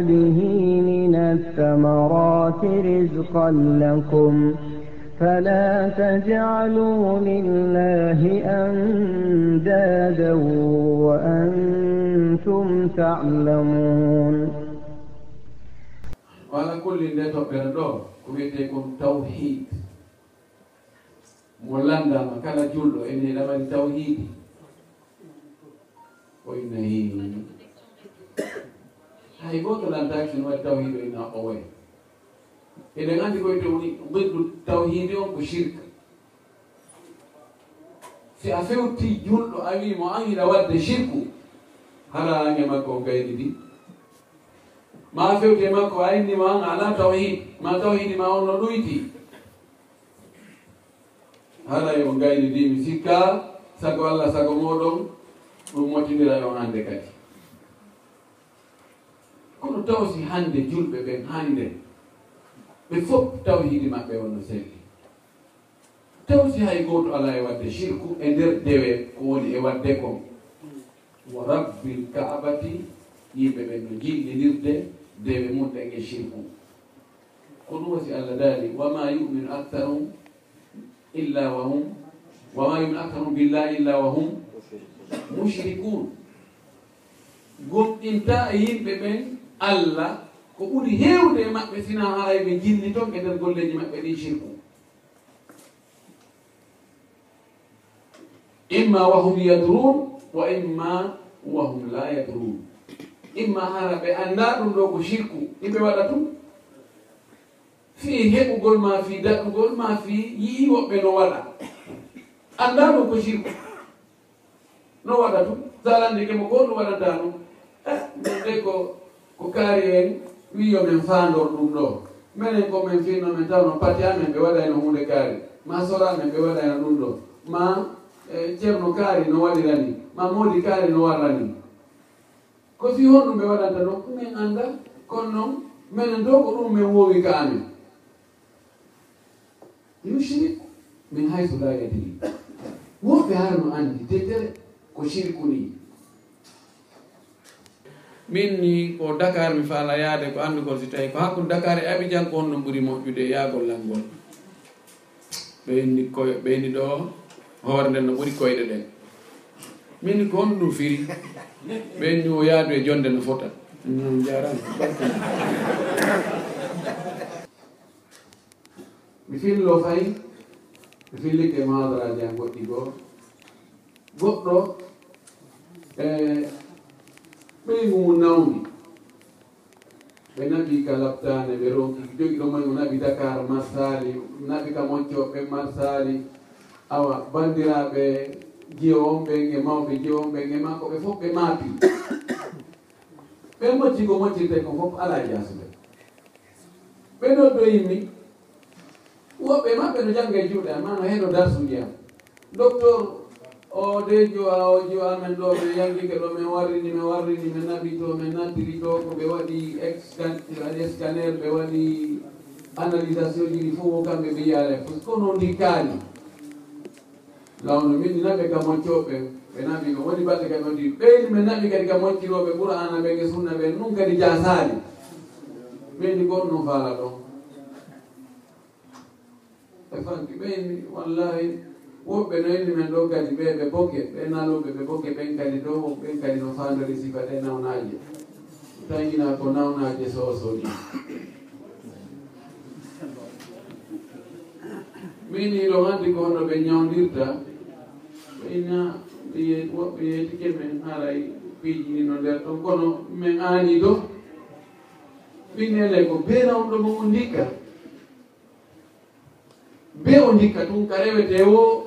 به من الثمرات رزقا لكم فلا تجعلوا لله أندادا وأنتم تعلمون. Wala kulli nde toɓɓere ɗo ko wiyete kon tawhid mo landama kala julɗo ene ɗamani tawhidi o innahi hay goto lantaki no waɗi tawhido ina owoya eɗen andi koye to ɓeddu tawhidi on ko shirka si a fewti julɗo a wi mo an hiɗa wadde shirku hara ange makko o gayni ɗi ma fewti e makko a inndima an ala tawhid ma tawhidi ma on no ɗoyti. Hara yo gayni gayɗi mi sikka sago allah sago moɗon ɗum mottindira e on hannde kadi. tawsi hannde julɓe ɓen hannde ɓe fof tawhiidi maɓɓe wonno selli tawsi hay gooto alaa e waɗde shirku e nder dewe ko woni e waɗde kon wa rabbil kaabati yimɓe ɓen no jillinirde dewe mumɗen e shirku. Ko ɗum wasi allah daali wama yuminu aktharum illa wa hum wama yuminu aktharum billah illa wa hum mushrikun gomɗinta e yimɓe ɓen allah ko ɓuri heewde e maɓɓe sina haray ɓe jinni toon e nder golleji maɓɓe ɗi shirku. Imma wahum yadrun wa imma wahum la yadrun imma hara ɓe annda ɗum ɗo ko shirku ɗiɓe waɗa tum fi heɓugol ma fi daɗugol ma fi yii woɓɓe no waɗa. Annda ɗum ko shirku. No waɗa tum zarande ke mo goɗɗum waɗanta ɗum? Eh, Nonde ko ko kaari en wiyo men faandor ɗum ɗo. Minen komin finno min tawno pati amen ɓe waɗayno hunde kaari. Ma sora amen ɓe waɗayno ɗum ɗo. Ma e, ceerno kaari no waɗirani. Ma moodi kaari no warrani. Ko fi honɗum ɓe waɗanta ɗo min annda kono noon minen do ko ɗum min wowi ka amen. Yushrik min haysu la yadiri woɓɓe haarno anndi dedere ko shirku ni min ni ko dakar mi faala yaade ko anndugol si tawi ko hakkude dakar e abidjan ko honno ɓuri moƴƴude yaagollan ngol ɓeyni koy ɓeyni ɗo hoore nden no ɓuri koyɗe ɗen min ko hon ɗum firi. Ɓeyni o yaadu e jonde no fota non jarama. Mi fillo fay mi fillike mahadaraji an goɗɗi goo. Goɗɗo e ɓey gumo e nawdi ɓe naɓi ka labtane ɓe ronkiki jogi ɗo mani o naɓi dakar marsali naɓi ka moccoɓe marsali. Awa bandiraɓe jiyo ɓen e mawɓe jiyo ɓen e makko ɓe fof ɓe maapi. Ɓe mocci ko moccirte ko fof ala jasuɓe ɓe ɗo doyimi woɓɓe maɓɓe no jangga e juuɗe amma no heɗo darsuji am docteur o de jowa o jowa men ɗo ɓe yangike ɗo min warrini min warrini min naɓi to min nattiri ɗo ko ɓe waɗi waɗi scanner ɓe waɗi analysation ji ɗi fof kamɓe ɓe yiyale par ce que noon ndi lawno min naɓe ka moccoɓe ɓe naɓi ko woni balɗe kam ondi ɓeyni min naɓi kadi ka mocciroɓe ana ɓe ge sunna ɓe nun kadi jasali ɓeyni goto noon faala ɗon e fanki ɓeyni wallahi woɓɓe no enni men ɗo kadi ɓe ɓe bogge ɓe naloɓe ɓe bogge ɓen kadi ɗo ɓen kadi no fandori sifate nawnaje. Tangina ko nawnaje soosoni min ilo andi ko hono ɓe ñawdirta ina woɓɓe yeytike men haray piiji no nder ɗon. Kono min aani do ɓinnele ko beena on ɗo mo o ndikka. Be o ndikka tun ka rewete wo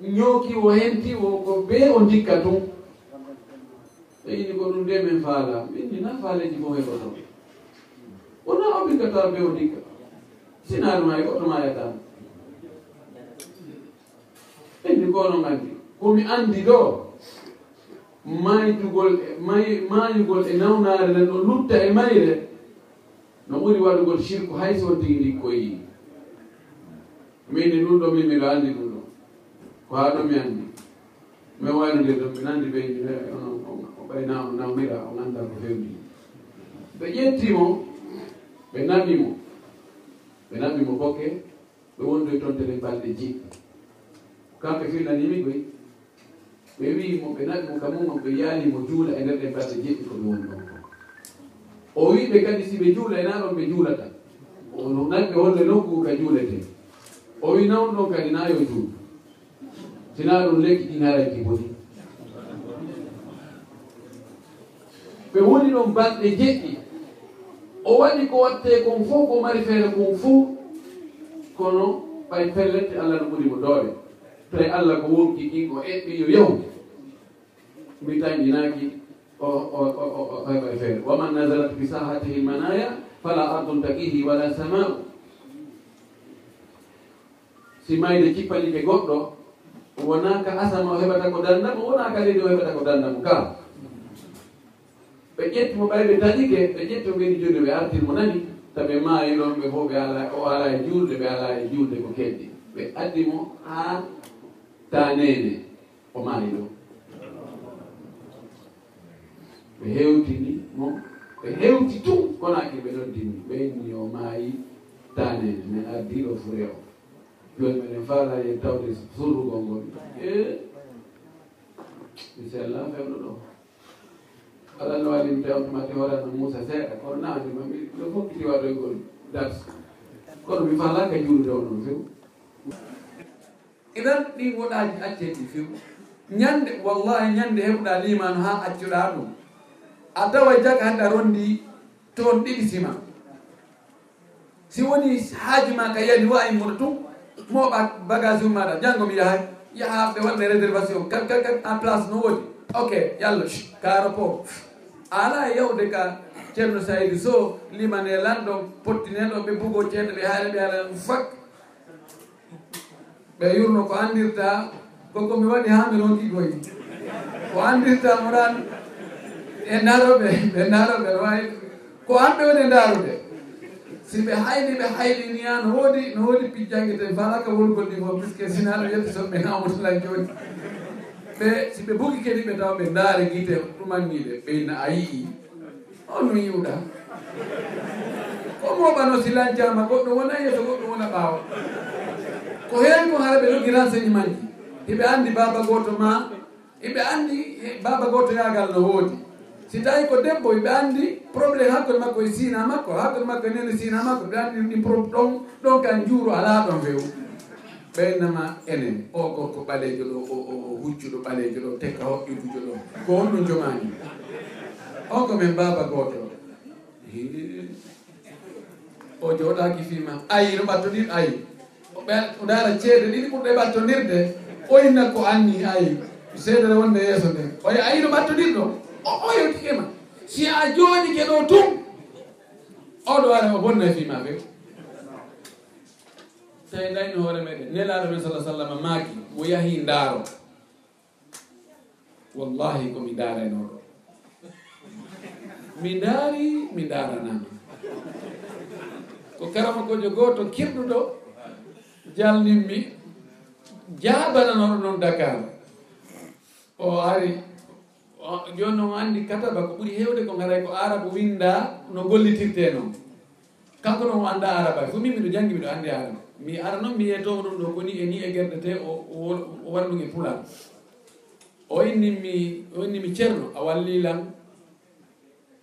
ñooki o henti o ko bee o ndikka tun ɓe yini ko ɗum nde min faala. Minni na faaleji mo heɓoto wona obligatoire ɓiggata be o ndikka sinaari ma e goɗɗo mayatan ɓenni kono non komi anndi. Ɗo maytugol e, mayugol e nawnaare nden ɗo lutta e mayre no ɓuri waɗugol sirku hay so tigi ndi koyi min ɗum ɗo min miɗo anndi ɗum. ko haa ɗo mi anndi mi waynodir ɗum ɓe nanndi ɓe jine ono o ɓayna o namira o annda ko fewni ɓe ƴettimo ɓe namimo ɓe namimo bokke ɓe wondoy e toon tele balɗe jikka kamɓe firnanimi koy ɓe wiimo ɓe naɓi mo kamumma ɓe yaalimo juula e nder ɗen balɗe jeɗɗi ko ɓe woni ɗon o wiɓe kadi si ɓe juula e naa ɗon ɓe juulata. Nani ɓe wonde nokku ka juulete. O wi nawon ɗon kadi naa yo juulu sina ɗum lekki ɗinaraki boni. Ɓe woni ɗon balɗe jeɗɗi o waɗi ko watte kon fof ko mari feere kon fof kono ɓay pellette allah no ɓuri mo dooɓe. Tawi allah ko wonki ɗin o eɓɓi yo yahu mi tanginaki oɓay feere. Waman nasarat bi sahatihi manaya fala ardun takihi wala samau. Si mayde cippalike goɗɗo wonaka asama o heɓata ko dandamo wonaka leydi o heɓata ko dandamo ka? Ɓe ƴetti mo ɓayɓe tañike ɓe ƴetti o ɓeni joni ɓe artir mo nani taɓe maayi ɗon ɓe fof ɓe ala o ala e juulde ɓe ala e juulde ko keddi ɓe addi mo ha tanene o maayi ɗo ɓe hewtini mo ɓe hewti tum konaki ɓe noddinni ɓenni o maayi tanene min ardiɗo fure o. joni menen faala yen tawde surrugol ngol e mi sella fewɗo ɗo ala no waɗi mi tawtumate horatno muusa seeɗa kono naandima mi ɗo fokkiti waɗoygol e dars. Kono mi faalaka juulude o noon few iɗan ɗi woɗaji acceɗi few ñande wallahi ñande heɓɗa liman ha accuɗa ɗum. A tawa jaga haɗa rondi toon ɗiɗi sima. Si woni haaji ma ka yani wawi e murtum mooɓa bagage um maɗa. Janngo mi yahay. Yaha ɓe waɗne réservation. Kat kat kat en place no woodi ok yallah kaaro ala e yawde ka ceerno saydi so limane e lanɗo pottinen ɗo ɓe bugo ceeɗo ɓe haali ɓe haalan fak. Ɓe yurno ko andirta koko mi waɗi ha mi ronki koy ko andirta moɗan e daroɓe ɓe daroɓe ndaroɓe wawi ko hamɓe woni ndarude? si ɓe hayli ɓe hayliniya no woodi no woodi pijjangete falaka wolgol ɗi fof puisque sinaɗo yetti son ɓe namutalak joni ɓe si ɓe bugi kedi ɓe taw ɓe ndaare guite ɗumanniɗe ɓeyna a yii. On no yiwɗa ko moɓano si lancama goɗɗo wona yeeso goɗɗo wona ɓaawa ko heen ko hara ɓe logi renseignement ji hiɓe anndi baaba gooto ma hiɓe anndi eh, baaba gooto yaagal no woodi. si tawi ko debbo mbe anndi probléme hakkude makko e sina makko hakkude makko e nene sina makko ɓe anndi ɗi ɗon ɗon kan juuro alaa ɗon few ɓeynama enen o gorko ɓaleejo ɗo o huccuɗo ɓaleejo ɗo tekka hoƴƴutujo ɗo ko on ɗum jomaani on ko min baaba gooto. O jooɗaaki fiima ayi no ɓattondir ayi. O ndaara ceede ɗiɗi ɓurɗe ɓattondirde o inna ko anni ayi. Seedere wonde yeeso nde. Oyi ayi no ɓattondir ɗo o oyotikema si a jooɗike ɗo tum oɗo ara o bonna fima fe tawi dayno hoore meɗen. Nelaɗo men sala sallam maaki mo yahi ndaaro. Wallahi komi daaranoɗo e mi ndaari mi ndaaranama ko karama kojo goo to kirɗuɗo jalninmi jaabananoɗo noon dakar. O ari joni noon anndi kataba ko ɓuri heewde ko ngaray ko arabu winda no gollitirte noon. Kanko noon o annda araba e fo min miɗo janngi miɗo anndi araba mi ara noon mi yeytomo ɗum ɗo koni e ni e gerde te o waɗa ɗum e pulan o innimi o innimi ceerno a wallilan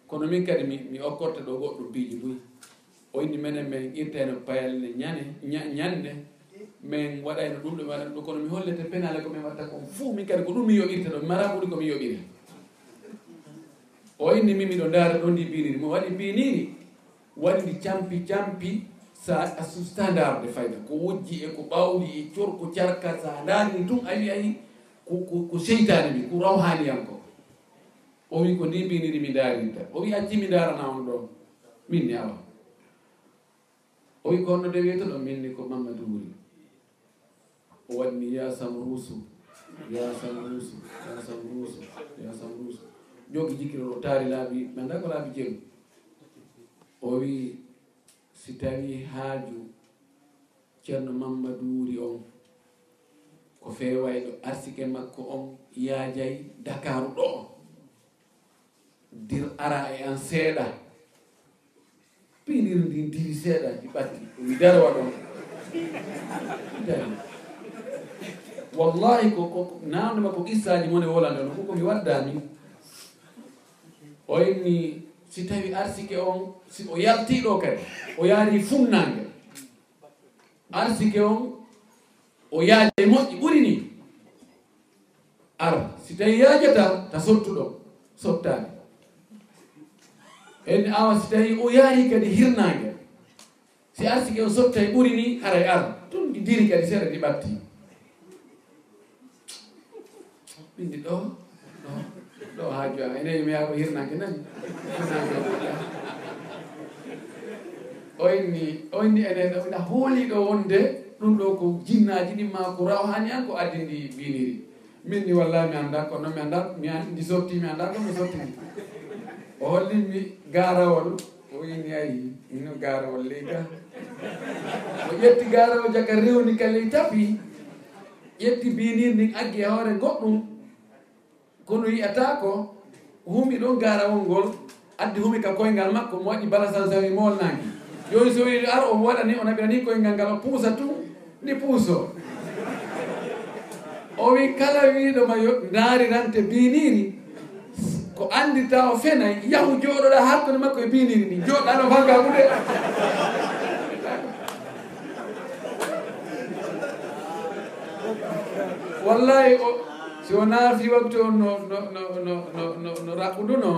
kono min kadi mi mi okkorta ɗo goɗɗo biiji buyi o inni menen min irteno payalle ñane ñande min waɗayno ɗum ɗo mi waɗan ɗum. Kono mi hollete penale komin watta kon fuu min kadi ko ɗum mi yoɓirta ɗo mi mara ɓuuri komi yoɓiri o inni min miɗo ndaara ɗo ndi mbinini mo waɗi mbinini waɗi ndi campi campi sa susta ndaarde fayda. Ko wojji e ko ɓawli e corko carka sa ndaarini tun a wiyayi ko seytani mi ko rawhaniyam ko. O wi ko ndi mbinini mi ndaarinta. O wi acci mi ndaarana on ɗon min ne awa. O wi ko honno de wiyeto ɗo minni ko mamadou wuri. O waɗni yasam samrusu yasam samrusu yasam samrusu yasam samrusu jogi jikkiro o taari laabi mi annda ko laabi jeenu o wii si tawi haaju ceerno mamadou wuri on ko feewayɗo arsike makko on yaajay dakaru ɗo dir ara e an seeɗa. Pinir ndi diri seeɗa ɗi ɓatti. O wi darwa ɗon. Wallahi ko ko nandema ko qissaji mone wolande no ko komi waddami o inni si tawi arsike on si o yaltiɗo kadi o yaari funnange. Arsike on o yaaji e moƴƴi ɓuri ni. Ara si tawi yaajata ta sottuɗo sottani en awa si tawi o yaari kadi hirnange si arsike o sotta e ɓuri ni hara e ara tun ɗi diri kadi seeɗa ɗi ɓatti. Ɓindi ɗo ɗo. ɗo haaju ha jowama mi yaa ko hirnanke nani hirnanke o inni o inni enen na hooli ɗo wonde ɗum ɗo ko jinnaji ɗi ma ko rawhani an ko addindi biniri min ni wallahi mi annda kono mi annda ndi sotti mi annda ko mi sottini o hollinmi garawol o inni ayi mino garawol ley ga. O ƴetti garawol jaga rewni ka ley tapi ƴetti binir ndin aggi e hoore goɗɗum kono yiyata ko humi ɗon garawol ngol addi humi ka koyngal makko mo waɗi bala sansawi mool nangi joni so wi ar o waɗani o naɓirani koyngal ngal o puusa tu ndi puuso. O wi kala wiɗoma yo daarirante biniri ko andita o fenay yahu jooɗoɗa hakkude makko e biniri ndi jooɗɗa ɗo fagga ɓuɗe wallahi o si wona fi waktu on no no no no no no no raɓɓuduno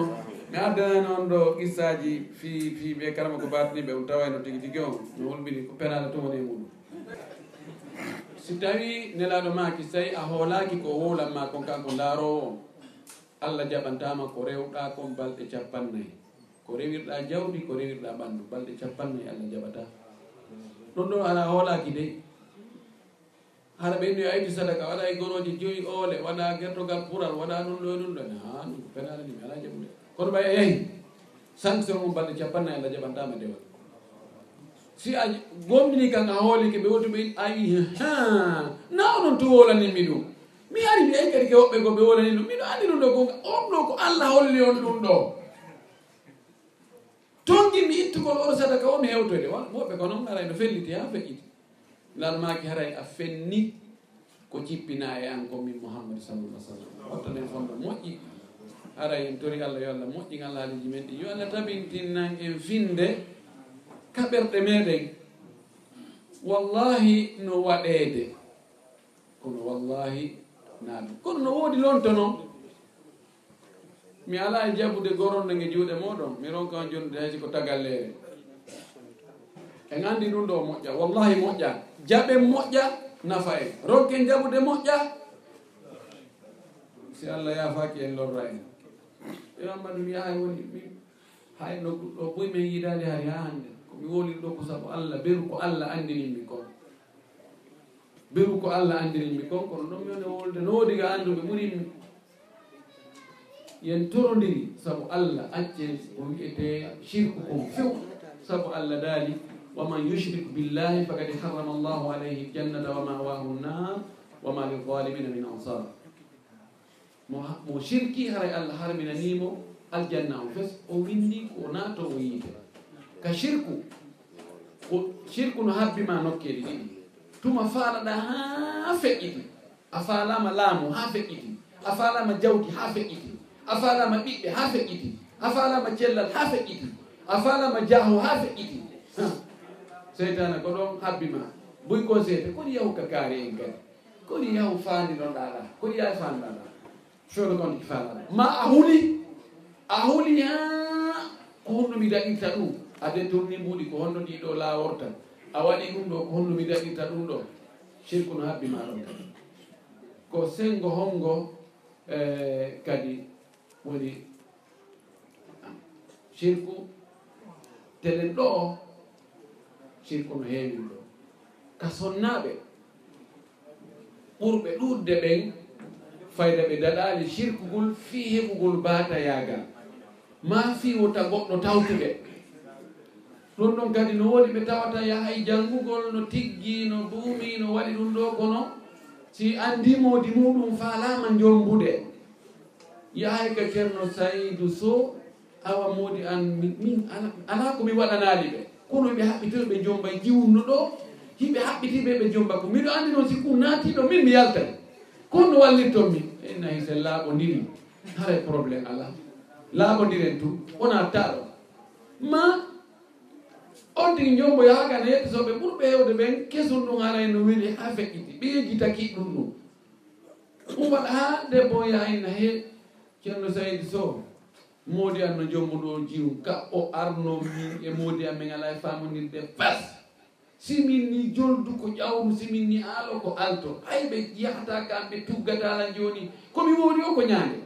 mi addanani on ɗo qissaji fi fi ɓe karama ko bataniɓe um tawayno e tigui tigui on no wolɓini ko penala to woni e muɗum. Si tawi nelaɗo maki so tawi a hoolaki ko wolanma kon kanko laarowo on allah jaɓantama ko rewɗa kon balɗe capannayyi ko rewirɗa jawɗi ko rewirɗa ɓandu balɗe capannayyi allah jaɓata. Ɗum ɗo ala hoolaki dey haɗa ɓendu aydi sadaka waɗa e goroji joyi oole waɗa gertogal pural waɗa ɗum ɗo ɗum ɗon ha ɗum ko penani mi ala jaɓude. Kono ɓay a yeehi sanction um balɗe capannayi allah jaɓantama dewal si a gomɗini kan a hooli ke ɓe wotuɓe a wi ha na onon to wolaninmi ɗum. Mi ari mi ayi kadi ke woɓɓe ko ɓe wolani ɗum. Miɗo andi ɗum ɗo ko on ɗo ko allah holli on ɗum ɗo. Tongimi ittugol oro sadaka o mi hewtoyde woɓɓe ko noon aray no felliti ha feƴƴiti. lalmaaki haray a fenni ko jippina e an ko min mouhammadou sallallah sallam wattanen fonno moƴƴi. Haray en tori allah yo allah moƴƴi moƴƴingal haaliji men ɗi. Yo allah tabintinnan en finde kaɓerɗe meɗen wallahi no waɗeede. Kono wallahi naaɓe kono no woodi lonto noon. Mi alaa e jabude goronde nge juuɗe moɗon mi ronka on jondude haysi ko tagalleere. en anndi ɗum ɗo moƴƴa. Wallahi moƴƴa. Jaɓe moƴƴa nafa en. Rogge jaɓude moƴƴa si allah yafaki en lorra en. Ɓeamma mi yahay woni mi hay no ɗo boy min yiɗade hay ha hannde. Komi wolin ɗo ko sabu allah beru ko allah andininmi kon. Beru ko allah andininmi kon kono ɗon mione wolde no wolde noodiga annduɓe ɓurinmi yen torodiri sabu allah accen ko wiyete shirku kon few sabu allah daali waman ومن يشرك بالله فقد حرم الله عليه الجنة ومأواه النار وما lilzalimina min ansar mo shirki haray allah harminanimo aljanna o fes o windi ko nato o yiite. Ka shirku ko shirku no habbima nokkeeɗi ɗiɗi. Tuma faalaɗa ha feƴƴiti. A faalama laamu ha feƴƴiti. A faalama jawdi ha feƴƴiti. A faalama ɓiɓɓe ha feƴƴiti. A faalama cellal ha feƴƴiti. A faalama jaho ha feƴƴiti. seytana ko ɗon habbima boy ko conseillé koɗi yahu ka kaari en kadi. Koɗi yahu fandinoɗa ala koɗi yaha fandaɗa sono kon ki fandaɗa ma a huli a huli ha ko honno mi daɗirta ɗum. Ade tourni mbuuɗi ko honno ndi ɗo laaworta. A waɗi ɗum ɗo ko honno mi daɗirta ɗum ɗo. Sirku no habbima ɗon kadi. Ko sengo hongo eh, kadi woni sirku telen ɗo o sirku no heewi ɗo. Ka sonnaaɓe ɓurɓe ɗuɗde ɓen fayda ɓe daɗaali sirkugol fii heɓugol baatayaagal. Maa fii wota goɗɗo tawtuɓe ɗum ɗon kadi no woodi ɓe tawata yahay janngugol no tiggi no buumi no waɗi ɗum ɗo kono si anndimoodi muɗum faalaama jombude yahay ka ceerno saydou so awa moodi an min ala ko mi waɗanaali ɓe. kono ɓe haɓɓitoɓe jomba jiwno ɗo yimɓe haɓɓitiɓe ɓe jomba ko. Miɗo andi noon sikku naatiɗo min mi yaltay kono wallitton min ennayi se laaɓondiri haray probléme ala laaɓondiren tu wona taɗo ma on tigi jombo yahagana yettisoɓe ɓurɓe hewde ɓen kesum ɗum haray no weli ha feƴƴiti. Ɓeyeji taki ɗum ɗum. Ɗum waɗa ha debbo yahinna he ceerno sayidi sow. moodi an no jommuɗo ɗo jiru ka o arno min e moodi an min ala e faamondirde fas. Simin ni joldu ko ƴawru simin ni aalo ko alto hay ɓe yahata kam ɓe tuggatala joni komi woodi o ko ñaande?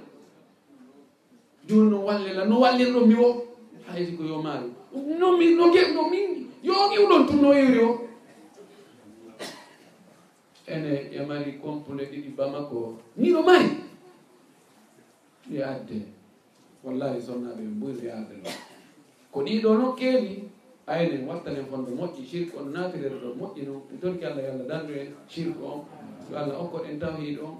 Joni no wallela no wallirɗo mi o haysi ko yo maari nomi no geɗɗo min yo iwɗon tun no yeri o. Ene e yamari compune ɗiɗi bamako. Ni no mari. Ɗi adde. wallahi sonnaɓe ɓe ɓuri yaade ɗo ko ɗiɗo nokkeeli ayne wattanen fonde moƴƴi shirque on natirere ɗo moƴƴi no en torki allah yo allah dandu en shirque on. Yo allah okkoɗen tawhid on.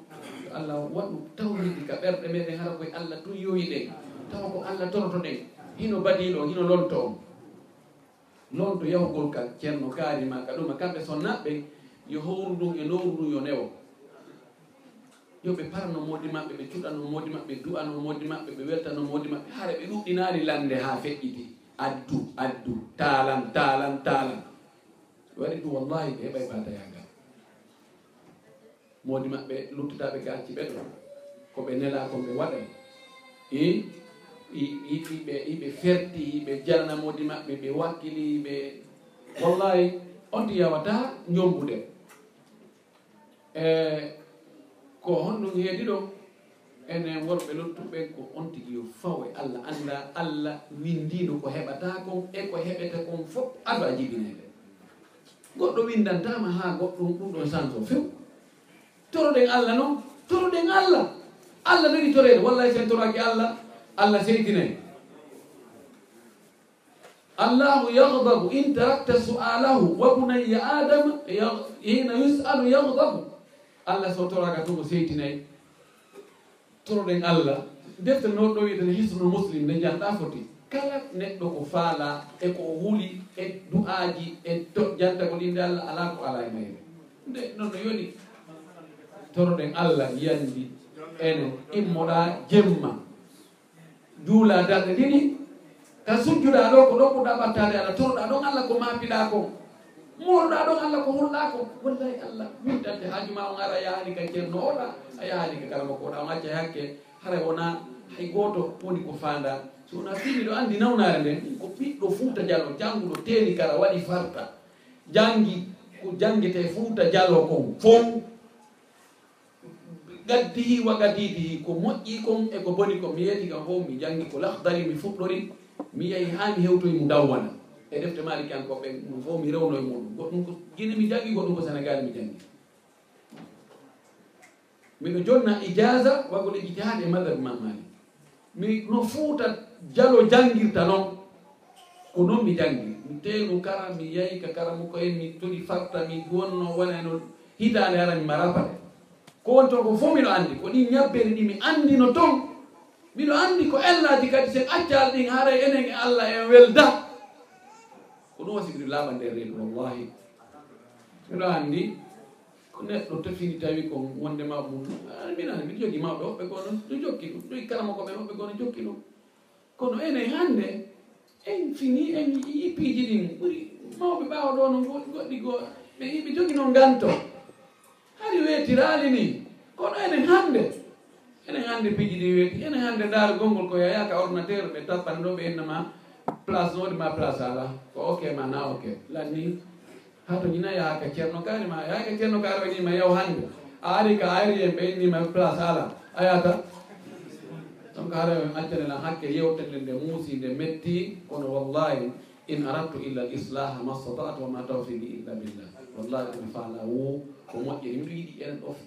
Yo allah waɗu tawhidi ka ɓerɗe meɗen hara koye allah tun yoyi ɗen tawa ko allah torto ɗen hino baɗiɗo hino lonto on lonto yahugol ka ceerno kaari ma ka ɗuma e kamɓe sonnaɓɓe yo howru ndun e nowru ndun yo newo yo ɓe parano moodi maɓɓe ɓe cuɗano moodi maɓɓe du'ano moodi maɓɓe ɓe weltano moodi maɓɓe haara ɓe ɗuɗɗinaali lande haa feƴƴiti. Addu addu taalan taalan taalan. Waɗi ɗum wallahi ɓe heɓay batayagal moodi maɓɓe luttataɓe gacci ɓe ɗo ko ɓe nela kon ɓe waɗay i yiɓe yiɓe ferti yiɓe jalna moodi maɓɓe ɓe wakkili ɓe wallahi on ti yawata jombude e eh, ko honɗum heedi ɗo enen worɓe lottuɓe ko on tigi yo fawe allah anda allah windino ko heɓata kon e ko heɓete kon fof ado a jibinede goɗɗo windantama ha goɗɗum ɗum ɗumɗon sanso few. Toroɗen allah noon toroɗen allah. Allah nani torede wallay sen toraki allah allah seytinayi allahu yahdabu in tarakta su'alahu wa bunayya adama hina yusalu yahdabu allah so toraka to seytinayi toroɗen allah. Defte no ɗo wiyeten hisnu muslim nde janɗa foti. Kala neɗɗo ko faala e ko huuli e du'aji e janta ko ɗinde allah ala ko ala e mayre. Nde noon no yoni toroɗen allah yandi ene immoɗa jemma. Juula darɗe ɗiɗi ka sujjuɗa ɗo ko ɗo ɓurɗa ɓattade allah toroɗa ɗon allah ko mapiɗa ko. morɗa ɗon allah ko hurɗa ko wallahi allah. Windante hajuma on ara yahani ka ceerno oɗa a yahani ka kala makko oɗa. On acca hakke hara wona hay goto woni ko fanda so wona fini ɗo andi nawnare nden ko ɓiɗɗo fuuta jalo janguɗo teeri kara waɗi farta. Jangi ko jangete e fuuta jalo kon fof gaddihi wa gaddidihi ko moƴƴi kon eko boni ko mi yeeti kam fof mi jangi ko lahdari mi fuɗɗori mi yehi ha mi hewtoye mu dawwana. e defte maliki an koɓe ɗum fof mi rewno e muɗum. Goɗɗum ko guine mi jangi goɗɗum ko sénégal mi jangi miɗo jonna ijasa wagol ijtihad e madhab imam malik mi no fuuta jalo jangirta noon ko noon mi jangi mi teenu kara mi yayi ka kara mukko en mi toɗi farta mi gonno wonano hitande ara mi marapade ko woni toon ko fof miɗo anndi ko ɗin ñabbere ɗi mi anndino toon. Miɗo anndi ko ellaji kadi sen accal ɗin haara e enen e allah en welda. ɗum wasi ɓiɗo laaɓa nder reedu wallahi. Eɗo anndi ko neɗɗo tefini tawi ko wonde ma mum. Minani mbiɗo jogi mawɓe woɓɓe kono ɗo jokki ɗum ɗoy karama koɓen woɓɓe kono jokki ɗum. Kono enen hannde en fini en yippiiji ɗin ɓuri mawɓe ɓaawa ɗo no goɗɗi goo ɓe ɓe jogi no nganto. Hari weetiraali ni kono enen hannde enen hannde piiji ɗi weeti enen hannde ndaara gonngol ko yayaka ordinateur ɓe tappan ɗo ɓe innama place noɗi ma place ala. Ko ok ma na ok. Lanni ha to ñina yaaka ceerno kaari ma yaaka ceerno kaari o ñima yaw hannde a ari ka ari en ɓe innima place ala. A yata donc hara e en accanena hakke yewtende nde muusi nde metti. Kono wallahi in aradtu illa l islaha ma statat wa ma tawfidi illa billah. Wallahi ɗum faala wo ko moƴƴere miɗo yiɗi enen ɗof.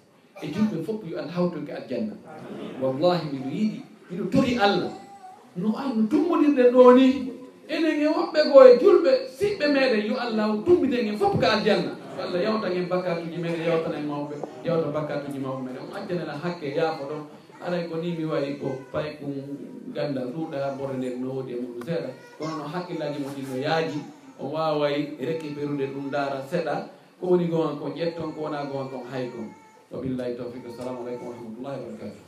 E julɓe fof yo an hawtonke aljanna. Wallahi miɗo yiɗi. Miɗo tori allah. No an no tummodirɗen ɗo ni. enen e woɓɓe goo e julɓe siɓɓe meɗen yo allah tumbiten en fof ka aljanna. Yo allah yawtan en bakatuji meɗen yawtana en mawɓe yawta bakatuji mawɓe meɗen. On accanena hakke yaafo ɗon. Aray ko ni mi wayi ko pay kum gandal ɗuuɗa bore nden no woodi e muɗum seeɗa. Kono no hakkillaji moɗin no yaaji. O waway récupérude ɗum daara seeɗa. Ko woni gowan kon ƴetton ko wona gowan kon hay kon. Wabillahi tawfiq. Assalamu aleykum wa rahmatullahi wa